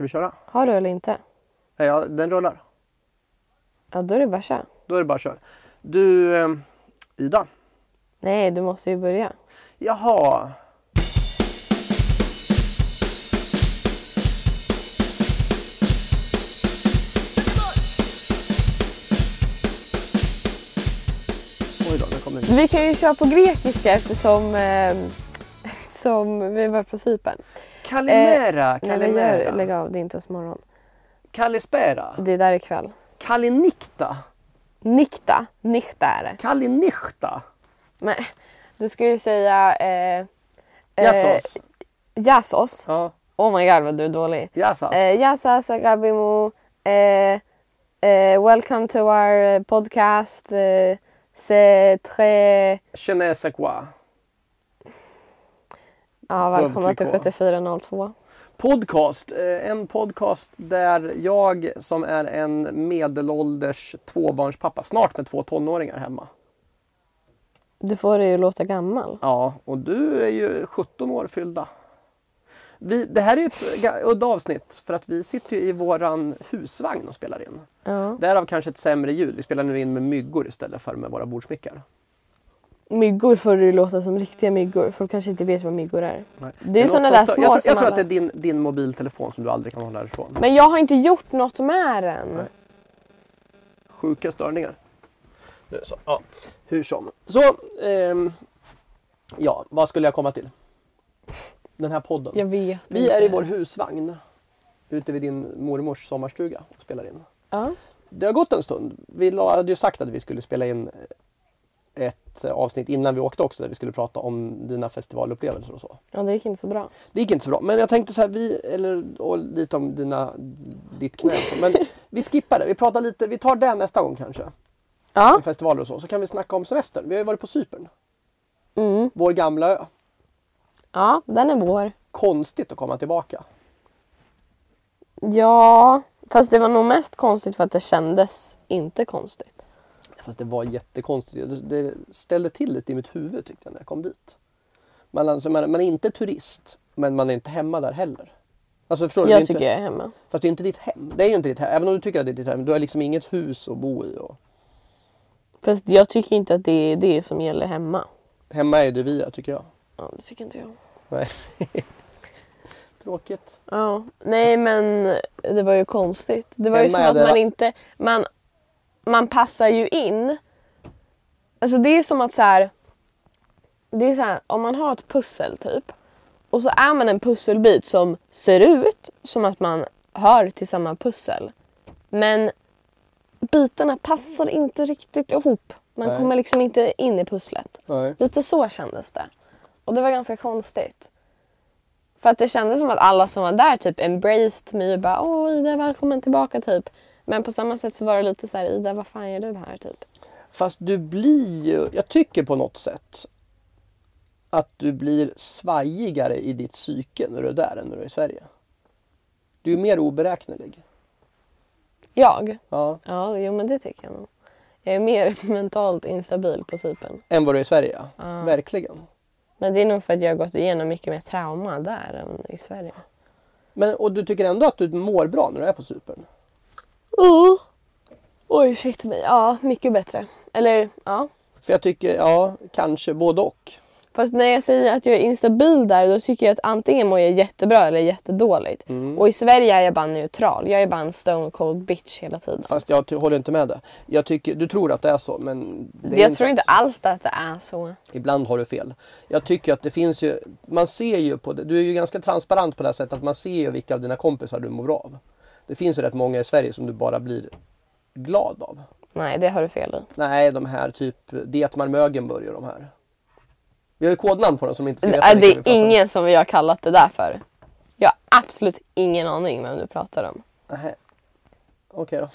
Ska vi köra? Har du eller inte? Ja, den rullar. Ja, då är det bara kör. Då är det bara köra. Du, eh, Ida. Nej, du måste ju börja. Jaha. Oj då, nu kom den. Vi kan ju köra på grekiska eftersom eh, som vi var på Cypern. Kalimera, Nej, men gör, Kalimera. lägg av, det är inte ens morgon. Kalispera. Det är där ikväll. Kalinikta. Nikta, nikta är det. Kalinichta. Men du ska ju säga eh, eh, Jassos. Jassos. Ja, Oh my god vad du är dålig. Jassas. Eh, Agabimu. Eh, eh, welcome to our eh, podcast. Eh, c'est très... Je ne sais quoi. Ja, välkomna till Övertryck 7402. Podcast. eh, En podcast där jag som är en medelålders tvåbarnspappa, snart med två tonåringar hemma. Du får det ju låta gammal. Ja, och du är ju 17 år fyllda. Vi, det här är ett udda avsnitt för att vi sitter ju i våran husvagn och spelar in. Ja. Därav kanske ett sämre ljud. Vi spelar nu in med myggor istället för med våra bordsmickar. Myggor får det ju låta som riktiga myggor. Folk kanske inte vet vad myggor är. Nej. Det är som där små Jag, tror- som jag tror att det är din, din mobiltelefon som du aldrig kan hålla därifrån. Men jag har inte gjort något med den. Nej. Sjuka störningar. Nu så. Ja. Hur som. Så, ehm, ja, vad skulle jag komma till? Den här podden. Jag vet Vi inte. är i vår husvagn ute vid din mormors sommarstuga och spelar in. Ja. Det har gått en stund. Vi hade ju sagt att vi skulle spela in ett avsnitt innan vi åkte också där vi skulle prata om dina festivalupplevelser och så. ja, det gick inte så bra. Det gick inte så bra. Men jag tänkte så här, vi, eller och lite om dina, ditt knä. Men vi skippar det. Vi pratar lite, vi tar det nästa gång kanske. Ja. Om festivaler och så. Så kan vi snacka om semestern. Vi har ju varit på Cypern. Mm. Vår gamla ö. Ja, den är vår. Konstigt att komma tillbaka. Ja, fast det var nog mest konstigt för att det kändes inte konstigt. Fast det var jättekonstigt. Det, ställde till lite i mitt huvud tyckte jag när jag kom dit. Man, alltså, man, man är inte turist, men man är inte hemma där heller. Alltså förstår du? Jag inte, tycker jag är hemma. Fast det är inte ditt hem. Det är ju inte ditt hem. Även om du tycker att det är ditt hem. Du har liksom inget hus att bo i. Och... Fast jag tycker inte att det är det som gäller hemma. Hemma är det vi är, tycker jag. Ja, det tycker inte jag. Nej. Tråkigt. Ja, nej men det var ju konstigt. Det var ju Hemma som är att det- man inte, man, man passar ju in. Alltså det är som att så här, det är så här, om man har ett pussel typ och så är man en pusselbit som ser ut som att man hör till samma pussel. Men bitarna passar inte riktigt ihop. Man Nej. kommer liksom inte in i pusslet. Nej. Lite så kändes det. Och det var ganska konstigt. För att det kändes som att alla som var där typ embraced mig och bara åh Ida välkommen tillbaka typ. Men på samma sätt så var det lite så här Ida vad fan gör du här typ. Fast du blir ju, jag tycker på något sätt att du blir svajigare i ditt psyke när du är där än när du är i Sverige. Du är mer oberäknelig. Jag? Ja. Ja jo men det tycker jag nog. Jag är mer mentalt instabil på Cypern. Än vad du är i Sverige. Ja. Verkligen. Men det är nog för att jag har gått igenom mycket mer trauma där än i Sverige. Men, och du tycker ändå att du mår bra när du är på Cypern? Oh. Oj ursäkta mig. Ja mycket bättre. Eller ja. För jag tycker, ja, kanske både och. Fast när jag säger att jag är instabil där då tycker jag att antingen mår jag jättebra eller jättedåligt. Mm. Och i Sverige är jag bara neutral. Jag är bara en stone cold bitch hela tiden. Fast jag håller inte med det. Jag tycker, du tror att det är så men det jag tror inte alls att det är så. Ibland har du fel. Jag tycker att det finns ju, man ser ju på det, du är ju ganska transparent på det här sättet att man ser ju vilka av dina kompisar du mår bra av. Det finns ju rätt många i Sverige som du bara blir glad av. Nej, det har du fel i. Nej, de här typ Dietmar Mögenburg och de här. Vi har ju kodnamn på dem som inte vet Nej, vilka det är ingen som vi har kallat det där för. Jag har absolut ingen aning vem du pratar om. Nähä. Okej då.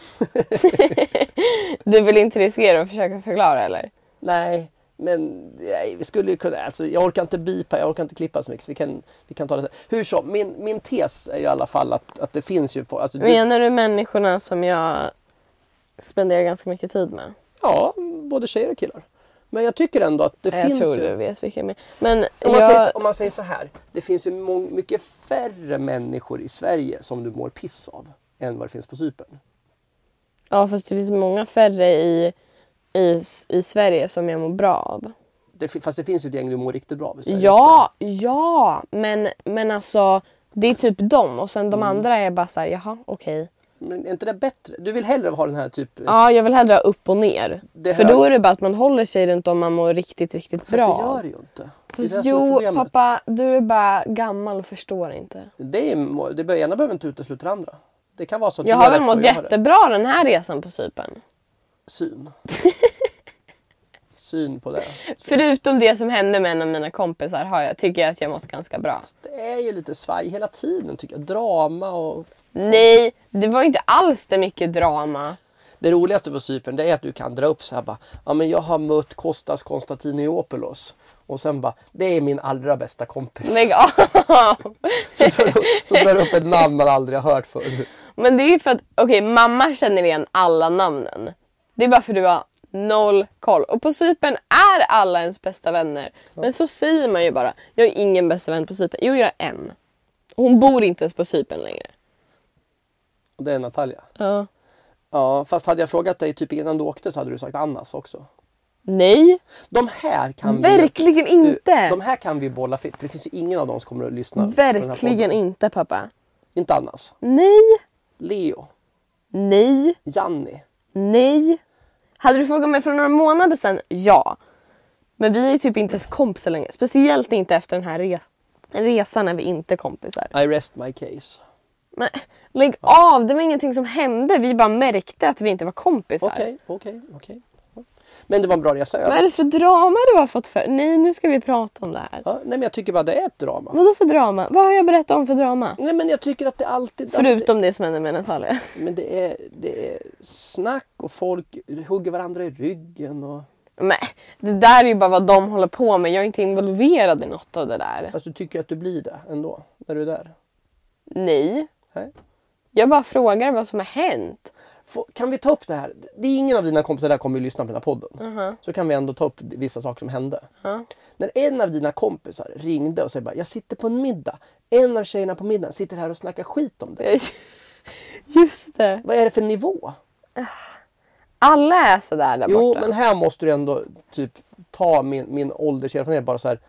Du vill inte riskera att försöka förklara eller? Nej, men nej, vi skulle ju kunna, alltså, jag orkar inte bipa, jag orkar inte klippa så mycket. Så vi, kan, vi kan ta det så. Hur som, min, min tes är i alla fall att, att det finns ju, folk- alltså, Menar du människorna som jag spenderar ganska mycket tid med? Ja, både tjejer och killar. Men jag tycker ändå att det jag finns tror ju... du vet vilka jag menar. Men Om man, jag... säger, om man säger så här. Det finns ju mycket färre människor i Sverige som du mår piss av än vad det finns på Cypern. Ja fast det finns många färre i, i, i Sverige som jag mår bra av. Det, fast det finns ju ett gäng du mår riktigt bra av i Sverige Ja, ja, men, men alltså det är typ dem och sen de Mm. andra är bara såhär, jaha okej. också. Men är inte det bättre? Du vill hellre ha den här typ... Ja, jag vill hellre ha upp och ner. För då är det bara att man håller sig runt om man mår riktigt, riktigt Fast bra. det gör det ju inte. Fast det jo, pappa, du är bara gammal och förstår inte. Det, är, det ena behöver inte utesluta det andra. Det kan vara så att Jag har väl mått jättebra den här resan på Cypern. Syn. Syn på det. Förutom det som hände med en av mina kompisar har jag, tycker jag att jag mått ganska bra. Det är ju lite svaj hela tiden tycker jag. Drama och... Nej, det var inte alls det mycket drama. Det roligaste på Cypern det är att du kan dra upp så här bara. Ja men jag har mött Kostas Konstantinopoulos. Och sen bara, det är min allra bästa kompis. Lägg av! Så drar du så drar upp ett namn man aldrig har hört förut. Men det är ju för att, okej mamma känner igen alla namnen. Det är bara för att du har noll koll. Och på Cypern är alla ens bästa vänner. Men så säger man ju bara, jag har ingen bästa vän på Cypern. Jo jag har en. Hon bor inte ens på Cypern längre. Och det är Natalia. Ja. Ja fast hade jag frågat dig typ innan du åkte så hade du sagt Annas också. Nej, De här kan vi... verkligen Du, inte. de här kan vi bolla fritt för det finns ju ingen av dem som kommer att lyssna. Verkligen inte pappa. Inte Annas. Nej, Leo. nej, Janni. nej. Hade du frågat mig för några månader sedan? Ja. Men vi är typ inte ens kompisar längre. Speciellt inte efter den här res- resan när vi inte är kompisar. I rest my case. Men lägg av, det var ingenting som hände. Vi bara märkte att vi inte var kompisar. Okej, okej, okej. Men det var en bra resa. Vad är det för drama du har fått för? Nej, nu ska vi prata om det här. Ja, nej men jag tycker bara det är ett drama. Vadå för drama? Vad har jag berättat om för drama? Nej men jag tycker att det alltid... Förutom det som hände med Natalia. Alltså, det, men det är, det är snack och folk hugger varandra i ryggen och... Men det där är ju bara vad de håller på med. Jag är inte involverad i något av det där. Fast du tycker att du blir det ändå, när du är där. Nej. Nej. Jag bara frågar vad som har hänt. Kan vi ta upp det här? Det är ingen av dina kompisar där kommer ju lyssna på den här podden. Mhm. Så kan vi ändå ta upp vissa saker som hände. Ja. När en av dina kompisar ringde och sa bara jag sitter på en middag. En av tjejerna på middagen sitter här och snackar skit om dig. Just det. Vad är det för nivå? Alla är sådär där Jo borta. men här måste du ändå typ ta min, min ålderserfarenhet bara så här.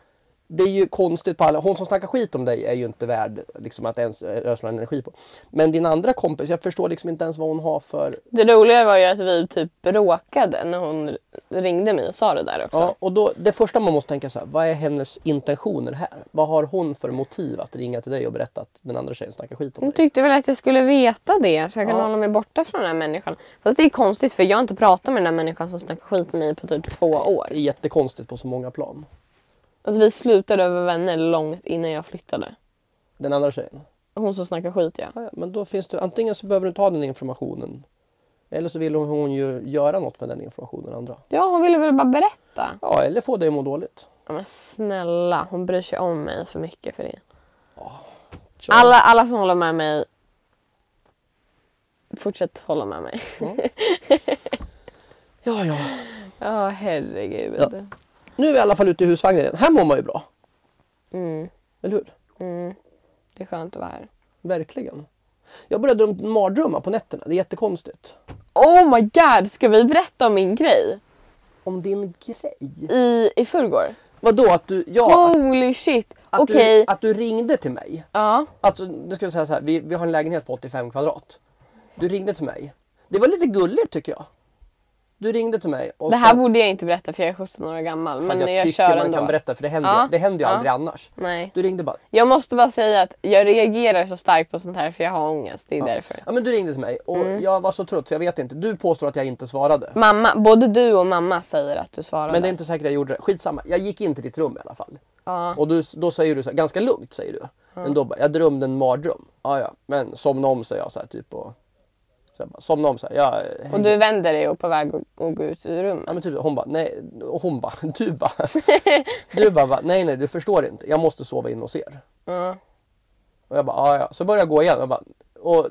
Det är ju konstigt på alla. Hon som snackar skit om dig är ju inte värd liksom, att ens ösla energi på. Men din andra kompis, jag förstår liksom inte ens vad hon har för... Det roliga var ju att vi typ råkade när hon ringde mig och sa det där också. Ja, och då, det första man måste tänka så här, vad är hennes intentioner här? Vad har hon för motiv att ringa till dig och berätta att den andra tjejen snackar skit om Hon dig? tyckte väl att jag skulle veta det så jag kan Ja. hålla mig borta från den här människan. Fast det är konstigt för jag har inte pratat med den här människan som snackar skit om mig på typ två år. Det är jättekonstigt på så många plan. Alltså vi slutade vara vänner långt innan jag flyttade. Den andra tjejen. Hon som snackar skit ja. Ja, men då finns det, antingen så behöver du inte ha den informationen. Eller så vill hon, hon ju göra något med den informationen andra. Ja hon ville väl bara berätta. Ja, eller få dig att må dåligt. Ja, men snälla hon bryr sig om mig för mycket för det. Kör. Alla, alla som håller med mig Fortsätt hålla med mig. Ja, ja. Ja herregud. Ja. Nu är vi i alla fall ute i husvagnen igen. Här mår man ju bra. Mm, Eller hur? mm. Det är skönt att vara här. Verkligen. Jag börjar drömma mardrömmar på nätterna. Det är jättekonstigt. Oh my god, ska vi berätta om min grej? Om din grej? I, i förrgår? Vadå att du, ja, Holy shit! att, du, att du ringde till mig. Ja. Alltså, det ska jag säga så här, vi, vi har en lägenhet på 85 kvadrat. Du ringde till mig. Det var lite gulligt tycker jag. Du ringde till mig. Och Det här sen- borde jag inte berätta för jag är 17 år gammal. Men jag, jag, tycker kör man ändå. kan berätta för det händer, Ja, det händer ju ja. aldrig annars. Nej. Du ringde bara. Jag måste bara säga att jag reagerar så starkt på sånt här för jag har ångest. Det är därför. Ja men du ringde till mig och Mm. jag var så trött så jag vet inte. Du påstår att jag inte svarade. Mamma, både du och mamma säger att du svarade. Men det är inte säkert jag gjorde det. Skitsamma. Jag gick in till ditt rum i alla fall. Ja. Och du, då säger du så här, ganska lugnt säger du. Men då bara, jag drömde en mardröm. Ja ja, men somna om säger jag så här typ. Och, så jag bara, somna om så här. Jag, Och du vänder dig och på väg att, gå ut ur rummet. Ja men typ, hon bara, nej, och hon bara, du bara, du bara, nej nej du förstår inte, jag måste sova in hos er. Ja. Och jag bara, ja ja, så börjar jag gå igen och bara, och,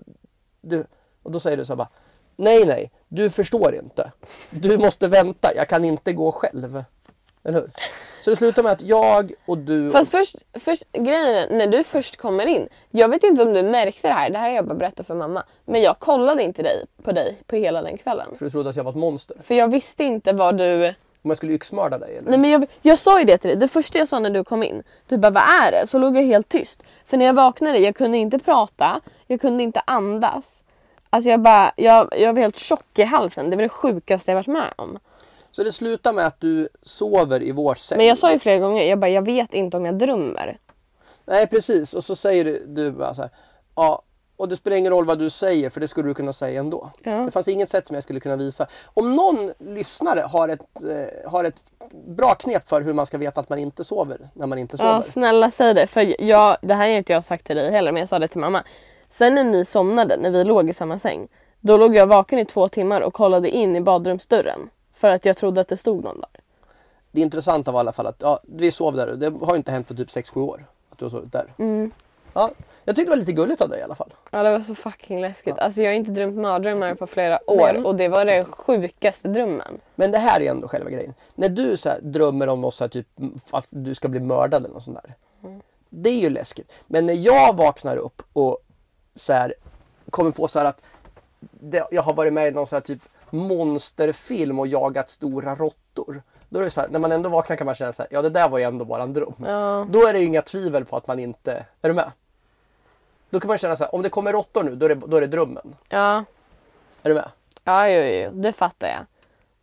du, och då säger du så här bara, nej nej, du förstår inte. Du måste vänta, jag kan inte gå själv. Eller hur? Så det slutar med att jag och du... Fast först, först, grejen är, när du först kommer in. Jag vet inte om du märkte det här, det här har jag bara berättat för mamma. Men jag kollade inte dig, på dig på hela den kvällen. För du trodde att jag var ett monster. För jag visste inte vad du... Om jag skulle yxmörda dig eller? Nej men jag, jag sa ju det till dig, det första jag sa när du kom in. Du bara vad är det? Så låg jag helt tyst. För när jag vaknade, jag kunde inte prata, jag kunde inte andas. Alltså jag bara, jag, jag var helt tjock i halsen. Det var det sjukaste jag varit med om. Så det slutar med att du sover i vår säng. Men jag sa ju flera gånger, jag bara jag vet inte om jag drömmer. Nej precis och så säger du, du bara så här. Ja, och det spelar ingen roll vad du säger för det skulle du kunna säga ändå. Ja. Det fanns inget sätt som jag skulle kunna visa. Om någon lyssnare har ett, eh, har ett bra knep för hur man ska veta att man inte sover när man inte sover. Ja snälla säg det. För jag, det här har inte jag sagt till dig heller men jag sa det till mamma. Sen när ni somnade, när vi låg i samma säng. Då låg jag vaken i två timmar och kollade in i badrumsdörren. För att jag trodde att det stod någon där. Det intressanta var i alla fall att ja, vi sov där. Det har inte hänt på typ 6-7 år. Att du har sovit där. Mm. Ja, jag tyckte det var lite gulligt av dig i alla fall. Ja det var så fucking läskigt. Alltså jag har inte drömt mardrömmar på flera år Men- och det var den sjukaste drömmen. Men det här är ändå själva grejen. När du så drömmer om något så här, typ mm, att du ska bli mördad eller något sånt där. Det är ju läskigt. Men när jag vaknar upp och så här, kommer på så här att det, jag har varit med i någon så här typ monsterfilm och jagat stora råttor. Då är det så här, när man ändå vaknar kan man känna så här, ja det där var ju ändå bara en dröm. Ja. Då är det ju inga tvivel på att man inte, är du med? Då kan man känna så här, om det kommer råttor nu, då är det, då är det drömmen. Ja, Är du med? ja jo, jo, det fattar jag.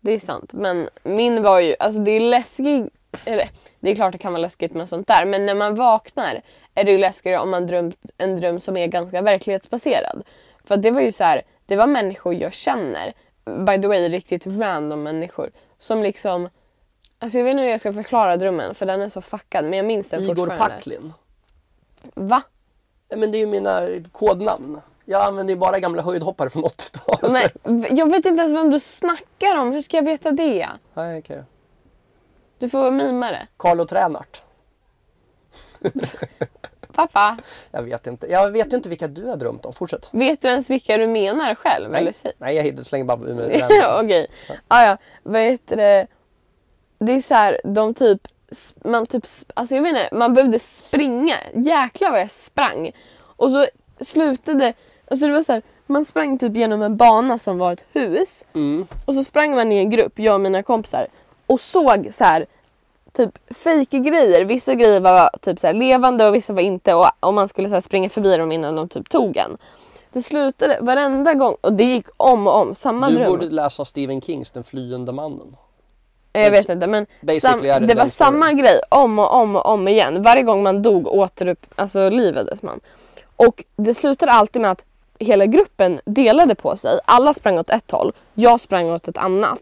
Det är sant. Men min var ju, alltså det är läskigt. Eller det är klart det kan vara läskigt med sånt där. Men när man vaknar är det ju läskigare om man drömt en dröm som är ganska verklighetsbaserad. För det var ju så här, det var människor jag känner. By the way, riktigt random människor. Som liksom, alltså jag vet inte hur jag ska förklara drömmen för den är så fuckad. Men jag minns den Igor fortfarande. Packlin. Va? Men det är ju mina kodnamn. Jag använder ju bara gamla höjdhoppare från 80-talet. Men jag vet inte ens vem du snackar om. Hur ska jag veta det? Nej, okej. Du får mima det. Carlo Tränart. Pappa, Jag vet inte. Jag vet inte vilka du har drömt om. Fortsätt. vet du ens vilka du menar själv? Eller Nej, säg? Nej jag slänger bara ur mig. Okej. Ah, ja, vad heter det? Det är så här, de typ, man typ, alltså jag vet inte, man behövde springa. Jäklar vad jag sprang. Och så slutade, alltså det var så här, man sprang typ genom en bana som var ett hus. Mm. Och så sprang man i en grupp, jag och mina kompisar. Och såg så här typ fake grejer. Vissa grejer var typ så levande och vissa var inte. Och, och man skulle så springa förbi dem innan de typ tog en. Det slutade varenda gång och det gick om och om. Samma Du dröm. borde läsa Stephen Kings Den flyende mannen. Jag vet inte men är det det var samma grej om och om och om igen. Varje gång man dog återupp, alltså livades man. Och det slutade alltid med att hela gruppen delade på sig. Alla sprang åt ett håll. Jag sprang åt ett annat.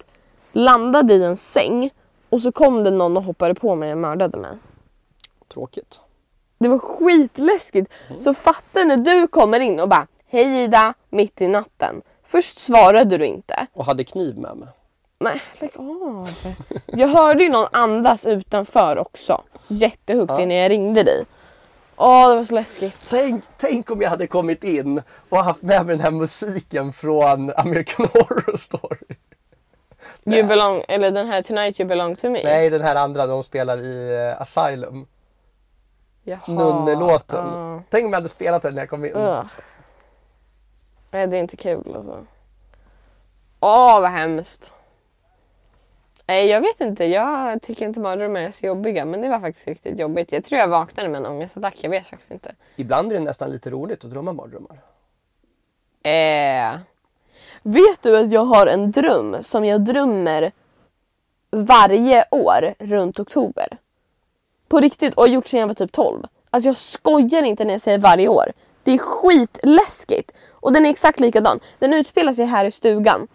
Landade i en säng och så kom det någon och hoppade på mig och mördade mig. Tråkigt. Det var skitläskigt. Mm. Så fatta när du kommer in och bara Hej Ida, mitt i natten. Först svarade du inte. Och hade kniv med mig. Nej, lägg av. Jag hörde ju någon andas utanför också. Jättehögt Ja. innan jag ringde dig. Åh, det var så läskigt. Tänk, tänk om jag hade kommit in och haft med mig den här musiken från American Horror Story. You belong, eller den här Tonight You belong to me. Nej, den här andra de spelar i eh, Asylum. Jaha. Nunnelåten. Ja. Tänk om jag hade spelat den när jag kom in. Ugh. Nej, det är inte kul alltså. Åh, vad hemskt. Nej, jag vet inte. Jag tycker inte mardrömmar är så jobbiga. Men det var faktiskt riktigt jobbigt. Jag tror jag vaknade med en ångestattack. Jag vet faktiskt inte. Ibland är det nästan lite roligt att drömma mardrömmar. Eh. Vet du att jag har en dröm som jag drömmer varje år runt oktober? På riktigt och har gjort sedan jag var typ 12. Alltså jag skojar inte när jag säger varje år. Det är skitläskigt. Och den är exakt likadan. Den utspelar sig här i stugan.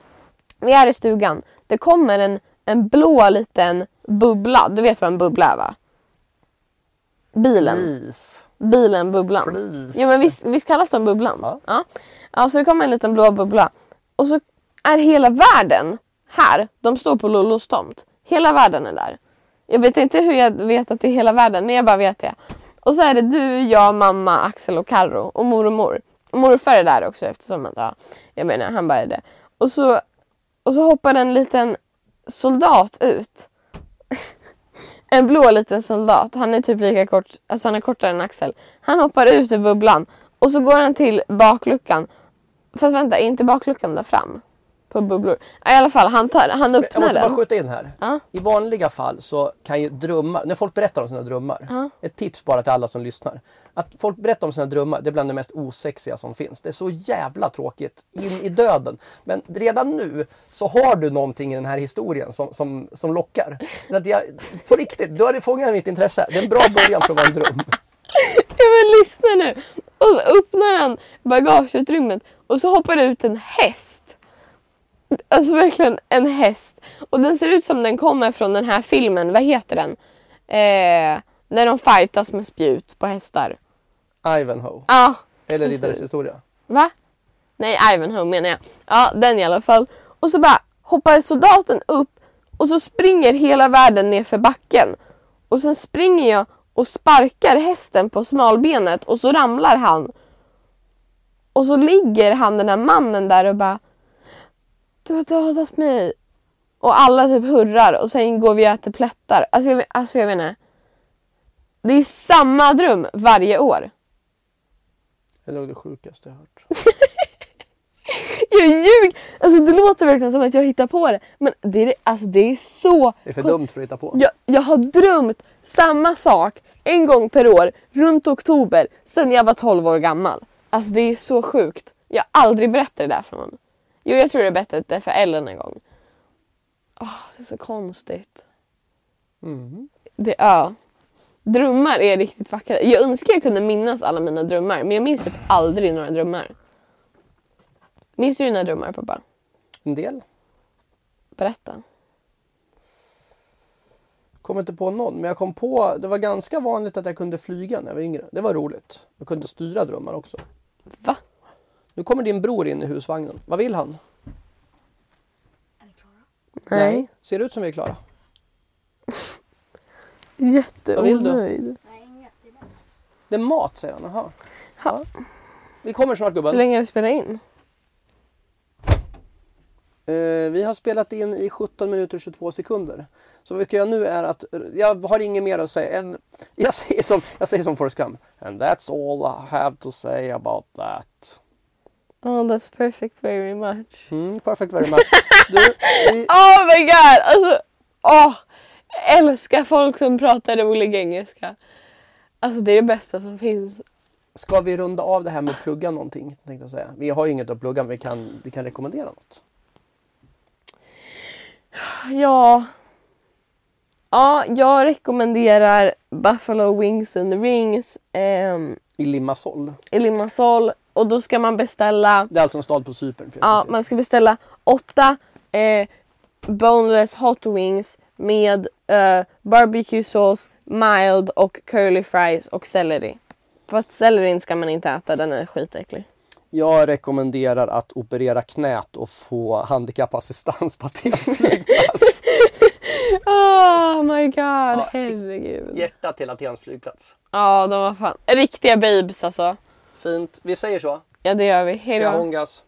Vi är i stugan. Det kommer en, en blå liten bubbla. Du vet vad en bubbla är va? Bilen. Please. Bilen Bubblan. Please. Ja men visst, visst kallas den Bubblan? Ja. ja. Ja, så det kommer en liten blå bubbla. Och så är hela världen här. De står på Lollos tomt. Hela världen är där. Jag vet inte hur jag vet att det är hela världen men jag bara vet det. Och så är det du, jag, mamma, Axel och Karro och mor och mor. Och morfar är där också eftersom att, ja, jag menar han bara är det. Och så, och så hoppar en liten soldat ut. En blå liten soldat, han är typ lika kort, alltså han är kortare än Axel. Han hoppar ut ur bubblan och så går han till bakluckan. Fast vänta, är inte bakluckan där fram? På bubblor. Ja, I alla fall, han, tar, han Jag öppnar måste bara den. skjuta in här. Ja. I vanliga fall så kan ju drömmar, när folk berättar om sina drömmar. Ja. Ett tips bara till alla som lyssnar. Att folk berättar om sina drömmar, det är bland det mest osexiga som finns. Det är så jävla tråkigt. In i döden. Men redan nu så har du någonting i den här historien som, som, som lockar. Så att jag, på riktigt, du har fångat mitt intresse. Det är en bra början för att vara en dröm. Men lyssna nu! Och så öppnar han bagageutrymmet och så hoppar det ut en häst. Alltså verkligen en häst. Och den ser ut som den kommer från den här filmen, vad heter den? Eh, när de fightas med spjut på hästar. Ivanhoe. Ja, Eller Precis. Riddares historia. va? Nej, Ivanhoe menar jag. Ja, den i alla fall. Och så bara hoppar soldaten upp och så springer hela världen ner för backen. Och sen springer jag och sparkar hästen på smalbenet och så ramlar han. Och så ligger han den här mannen där och bara Du har dödat mig. Och alla typ hurrar och sen går vi och äter plättar. Alltså jag, alltså jag vet inte. Det är samma dröm varje år. Det är nog det sjukaste jag hört. Jag ljuger! Alltså det låter verkligen som att jag hittar på det. Men det är, alltså, det är så... Det är för dumt för att hitta på. Jag, jag har drömt samma sak en gång per år runt oktober sedan jag var 12 år gammal. Alltså det är så sjukt. Jag har aldrig berättat det där för någon. Jo, jag tror jag berättat det för Ellen en gång. Åh, det är så konstigt. Mm. Det, ja. Drömmar är riktigt vackra. Jag önskar jag kunde minnas alla mina drömmar men jag minns typ aldrig några drömmar. Minns du dina drömmar pappa? En del. Berätta. Kom inte på någon, men jag kom på, det var ganska vanligt att jag kunde flyga när jag var yngre. Det var roligt. Jag kunde styra drömmar också. Va? Nu kommer din bror in i husvagnen. Vad vill han? Nej. Ser det ut som vi är klara? Jätteonöjd. Det är mat säger han. Jaha. Ja. Vi kommer snart Hur gubben. länge har vi spelat in? Eh, vi har spelat in i 17 minuter och 22 sekunder. Så vad vi ska göra nu är att, jag har inget mer att säga än, jag säger som, jag säger som Forrest Gump. And that's all I have to say about that. Oh that's perfect very much. Mm, perfect very much. Du, vi, Oh my god! Alltså, åh! jag älskar folk som pratar rolig engelska. Alltså det är det bästa som finns. ska vi runda av det här med att plugga någonting? Tänkte jag säga. Vi har ju inget att plugga men vi kan, vi kan rekommendera något. Ja. Ja, jag rekommenderar Buffalo Wings and Rings ehm, I Limassol. i Limassol. Och då ska man beställa Det är alltså en stad på Cypern. er Ja, man ska beställa åtta eh, boneless hot wings med eh, barbecue sauce, mild och curly fries och selleri. Fast sellerin ska man inte äta, den är skitäcklig. Jag rekommenderar att operera knät och få handikappassistans på Atens flygplats. Oh my god, herregud. Hjärta till Atens flygplats. Ja, de var fan riktiga babes alltså. Fint. Vi säger så. Ja, det gör vi. Hejdå. Kahongas.